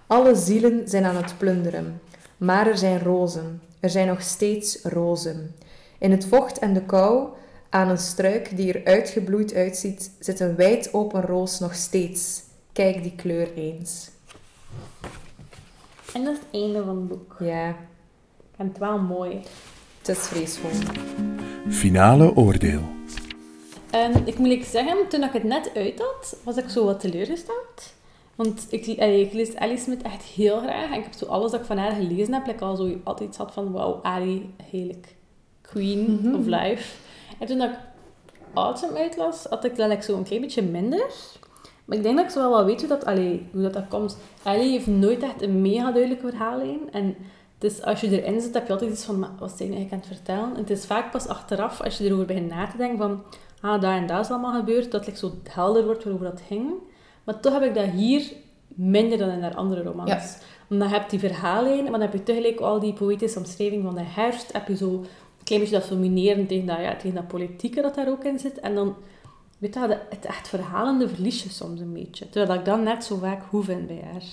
Alle zielen zijn aan het plunderen. Maar er zijn rozen. Er zijn nog steeds rozen. In het vocht en de kou, aan een struik die er uitgebloeid uitziet, zit een wijd open roos nog steeds. Kijk die kleur eens. En dat is het einde van het boek. Ja, En het wel mooi. het is vreesvol. Finale oordeel. Ik moet ik zeggen, toen ik het net uit had, was ik zo wat teleurgesteld. Want ik, allee, ik lees Alice Smith echt heel graag. En ik heb zo alles dat ik van haar gelezen heb, like al zo altijd iets had van, wauw, Ali, heerlijk. Queen Mhm. of life. En toen dat ik Autumn uitlas, had ik dat like, zo een klein beetje minder. Maar ik denk dat ik zo wel wel weet hoe dat, allee, hoe dat, dat komt. Ali heeft nooit echt een mega duidelijke verhaallijn. En dus als je erin zit, heb je altijd iets van, maar wat zijn eigenlijk aan het vertellen? En het is vaak pas achteraf, als je erover begint na te denken van, ah, daar en daar is allemaal gebeurd, dat het like, zo helder wordt waarover dat ging. Maar toch heb ik dat hier minder dan in haar andere romans. Ja. Omdat je hebt die verhaallijn, maar dan heb je tegelijk al die poëtische omschrijving van de herfst. Heb je zo een klein beetje dat fulmineren tegen dat, ja, tegen dat politieke dat daar ook in zit. En dan, weet je, het, het echt verhalende verlies je soms een beetje. Terwijl ik dat net zo vaak hoe vind bij haar.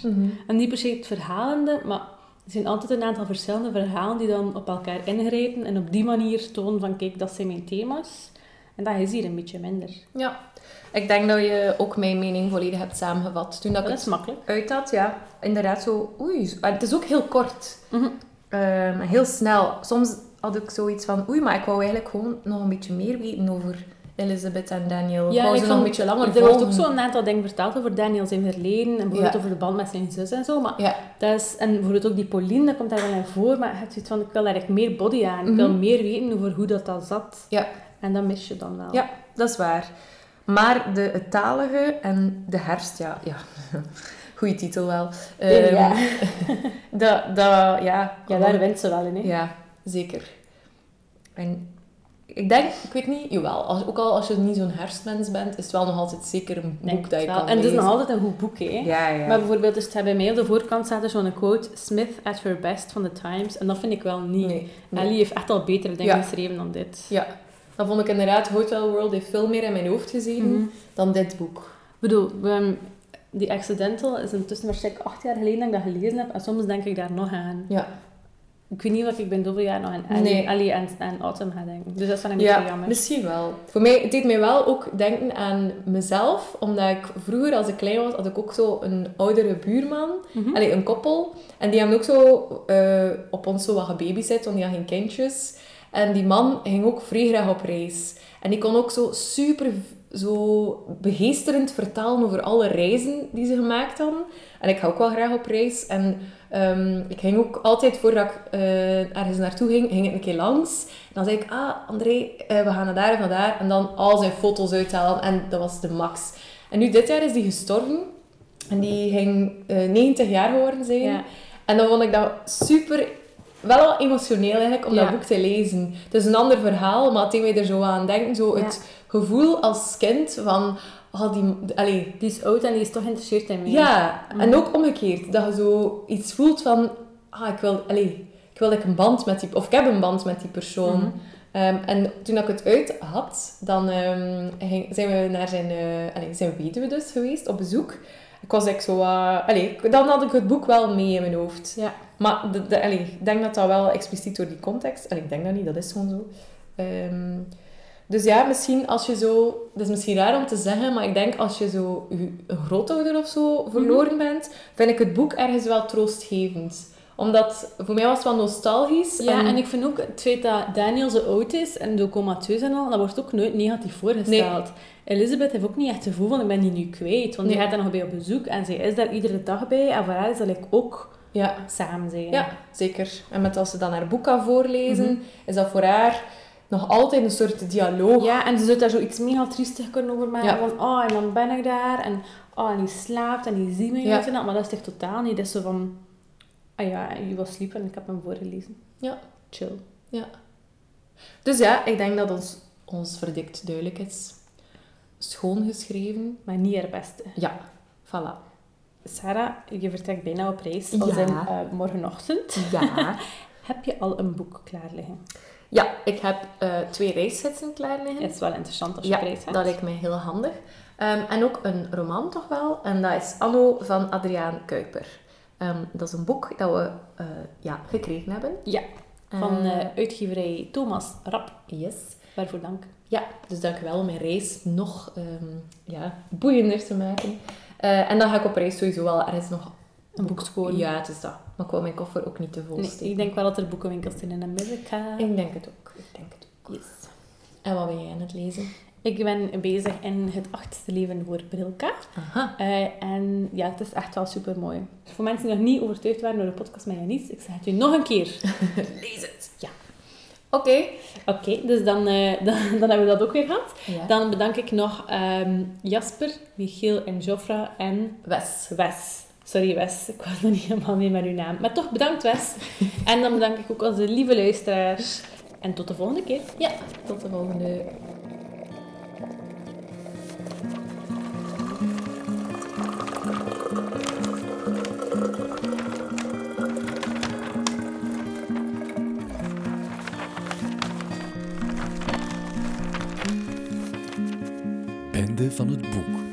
En niet per se het verhalende, maar er zijn altijd een aantal verschillende verhalen die dan op elkaar ingrijpen en op die manier tonen van, kijk, dat zijn mijn thema's. En dat is hier een beetje minder. Ja, ik denk dat je ook mijn mening volledig hebt samengevat. Toen dat ik Dat het is makkelijk. uit had, ja, inderdaad zo... Oei, maar het is ook heel kort. Mhm. Ehm, heel snel. Soms had ik zoiets van... Oei, maar ik wou eigenlijk gewoon nog een beetje meer weten over Elizabeth en Daniel. ik wou ze nog een beetje langer Er wordt ook zo'n aantal dingen verteld over Daniel zijn verleden. En bijvoorbeeld Ja. over de band met zijn zus en zo. Maar Ja, dat is, en bijvoorbeeld ook die Pauline, dat komt daar wel in voor. Maar je hebt zoiets van, ik wil daar echt meer body aan. Ik wil Mhm. meer weten over hoe dat, dat zat. Ja. En dat mis je dan wel. Ja. dat is waar. Maar de het talige en de herfst, ja... ja. Goeie titel wel. Ehm, ja. dat, dat, ja, ja, daar wint ze wel in. Hè? Ja, zeker. En ik denk, ik weet niet, jawel, als, ook al als je niet zo'n herfstmens bent, is het wel nog altijd zeker een boek dat je wel. kan En het is nog altijd een goed boek, hè. Ja, ja. Maar bijvoorbeeld, dus bij mij op de voorkant staat er zo'n quote, Smith at her best van The Times. En dat vind ik wel niet. nee, nee. Ellie heeft echt al betere dingen Ja. geschreven dan dit. Ja, dat vond ik inderdaad, Hotel World heeft veel meer in mijn hoofd gezeten Mhm. dan dit boek. Ik bedoel, we, die Accidental is intussen waarschijnlijk acht jaar geleden dat ik dat gelezen heb. En soms denk ik daar nog aan. Ja, Ik weet niet wat ik ben zoveel jaar nog aan Ellie, Nee. Ellie en, en Autumn ga denken. Dus dat is wel een beetje ja jammer. misschien wel. Voor mij, het deed mij wel ook denken aan mezelf, omdat ik vroeger, als ik klein was, had ik ook zo een oudere buurman. Allee, een koppel. En die hebben ook zo eh, op ons zo wat gebabysit, want die had geen kindjes. En die man ging ook vrij graag op reis. En die kon ook zo super zo begeesterend vertellen over alle reizen die ze gemaakt hadden. En ik ga ook wel graag op reis. En ehm, ik ging ook altijd, voordat ik eh, ergens naartoe ging, ging ik een keer langs. En dan zei ik, ah, André, eh, we gaan naar daar en naar daar. En dan al zijn foto's uithalen. En dat was de max. En nu, dit jaar is die gestorven. En die ging eh 90 jaar geworden zijn. Ja. En dan vond ik dat super, wel emotioneel eigenlijk, om Ja. dat boek te lezen. Het is een ander verhaal, maar het deed mij er zo aan denken. Zo Ja. het gevoel als kind van, oh, die, allee, Die is oud en die is toch geïnteresseerd in mij. ja, Mhm. en ook omgekeerd. Dat je zo iets voelt van, ah, ik wil, allee, ik wil like, een band met die, of ik heb een band met die persoon. Mhm. Ehm, en toen ik het uit had, dan ehm, ging- zijn we naar zijn, allee, zijn weduwe dus geweest, op bezoek. Ik was echt zo, eh, allee, dan had ik het boek wel mee in mijn hoofd. Ja. Maar de, de, allee, ik denk dat dat wel expliciet door die context... Allee, ik denk dat niet, dat is gewoon zo. Ehm, dus ja, misschien als je zo... Dat is misschien raar om te zeggen, maar ik denk als je zo je, grootouder of zo verloren bent, vind ik het boek ergens wel troostgevend. Omdat, voor mij was het wel nostalgisch. Ja, en ik vind ook het feit dat Daniel zo oud is en zo comateus en al, dat wordt ook nooit negatief voorgesteld. Elizabeth heeft ook niet echt het gevoel van ik ben die nu kwijt, want die Nee. gaat daar nog bij op bezoek en zij is daar iedere dag bij en voor haar is dat like, ook Ja, samen zijn. ja, zeker. En met als ze dan haar boek kan voorlezen, Mhm. is dat voor haar nog altijd een soort dialoog. Ja, en ze zou daar zoiets mega triestig kunnen over maken. Ja. Van, oh, en dan ben ik daar. En, oh, en die slaapt en die ziet me Ja. niet. en dat. Maar dat is echt totaal niet. Dat is zo van... Ah ja, je was sleep en ik heb hem voorgelezen. Ja. Chill. Dus ja, ik denk dat ons, ons verdict duidelijk is. Schoon geschreven. Maar niet haar beste. Ja, voilà. Sarah, je vertrekt bijna op reis. Ja. Als in eh, morgenochtend. Ja. Heb je al een boek klaar liggen? ja, ik heb eh, twee reisgidsen klaar liggen. Het is wel interessant als je Ja, reis gaat. dat lijkt mij heel handig. Ehm, en ook een roman toch wel. En dat is Anno van Adriaan Kuiper. Ehm, dat is een boek dat we eh, ja, gekregen hebben. Ja, van eh, uitgeverij Thomas Rap. yes. Waarvoor dank. Ja, dus dank u wel om mijn reis nog ehm, ja, boeiender te maken. En dan ga ik op reis sowieso wel ergens nog... Een boek scoren. Ja, het is dat. Maar ik wil mijn koffer ook niet te vol Nee, steken. ik denk wel dat er boekenwinkels zijn in Amerika. Ik denk het ook. Ik denk het ook. Yes. En wat ben jij aan het lezen? Ik ben bezig in het achtste leven voor Brilka. Aha. Eh, en ja, het is echt wel super mooi. Voor mensen die nog niet overtuigd waren door de podcast met Janice, ik zeg het u nog een keer. Lees het. Ja. Oké. Oké, dus dan, eh, dan, dan hebben we dat ook weer gehad. Ja. Dan bedank ik nog ehm, Jasper, Michiel en Joffra en Wes. Wes. Sorry Wes, ik was nog niet helemaal mee met uw naam. Maar toch bedankt Wes. en dan bedank ik ook onze lieve luisteraars. En tot de volgende keer. Ja, tot de volgende. Van het boek.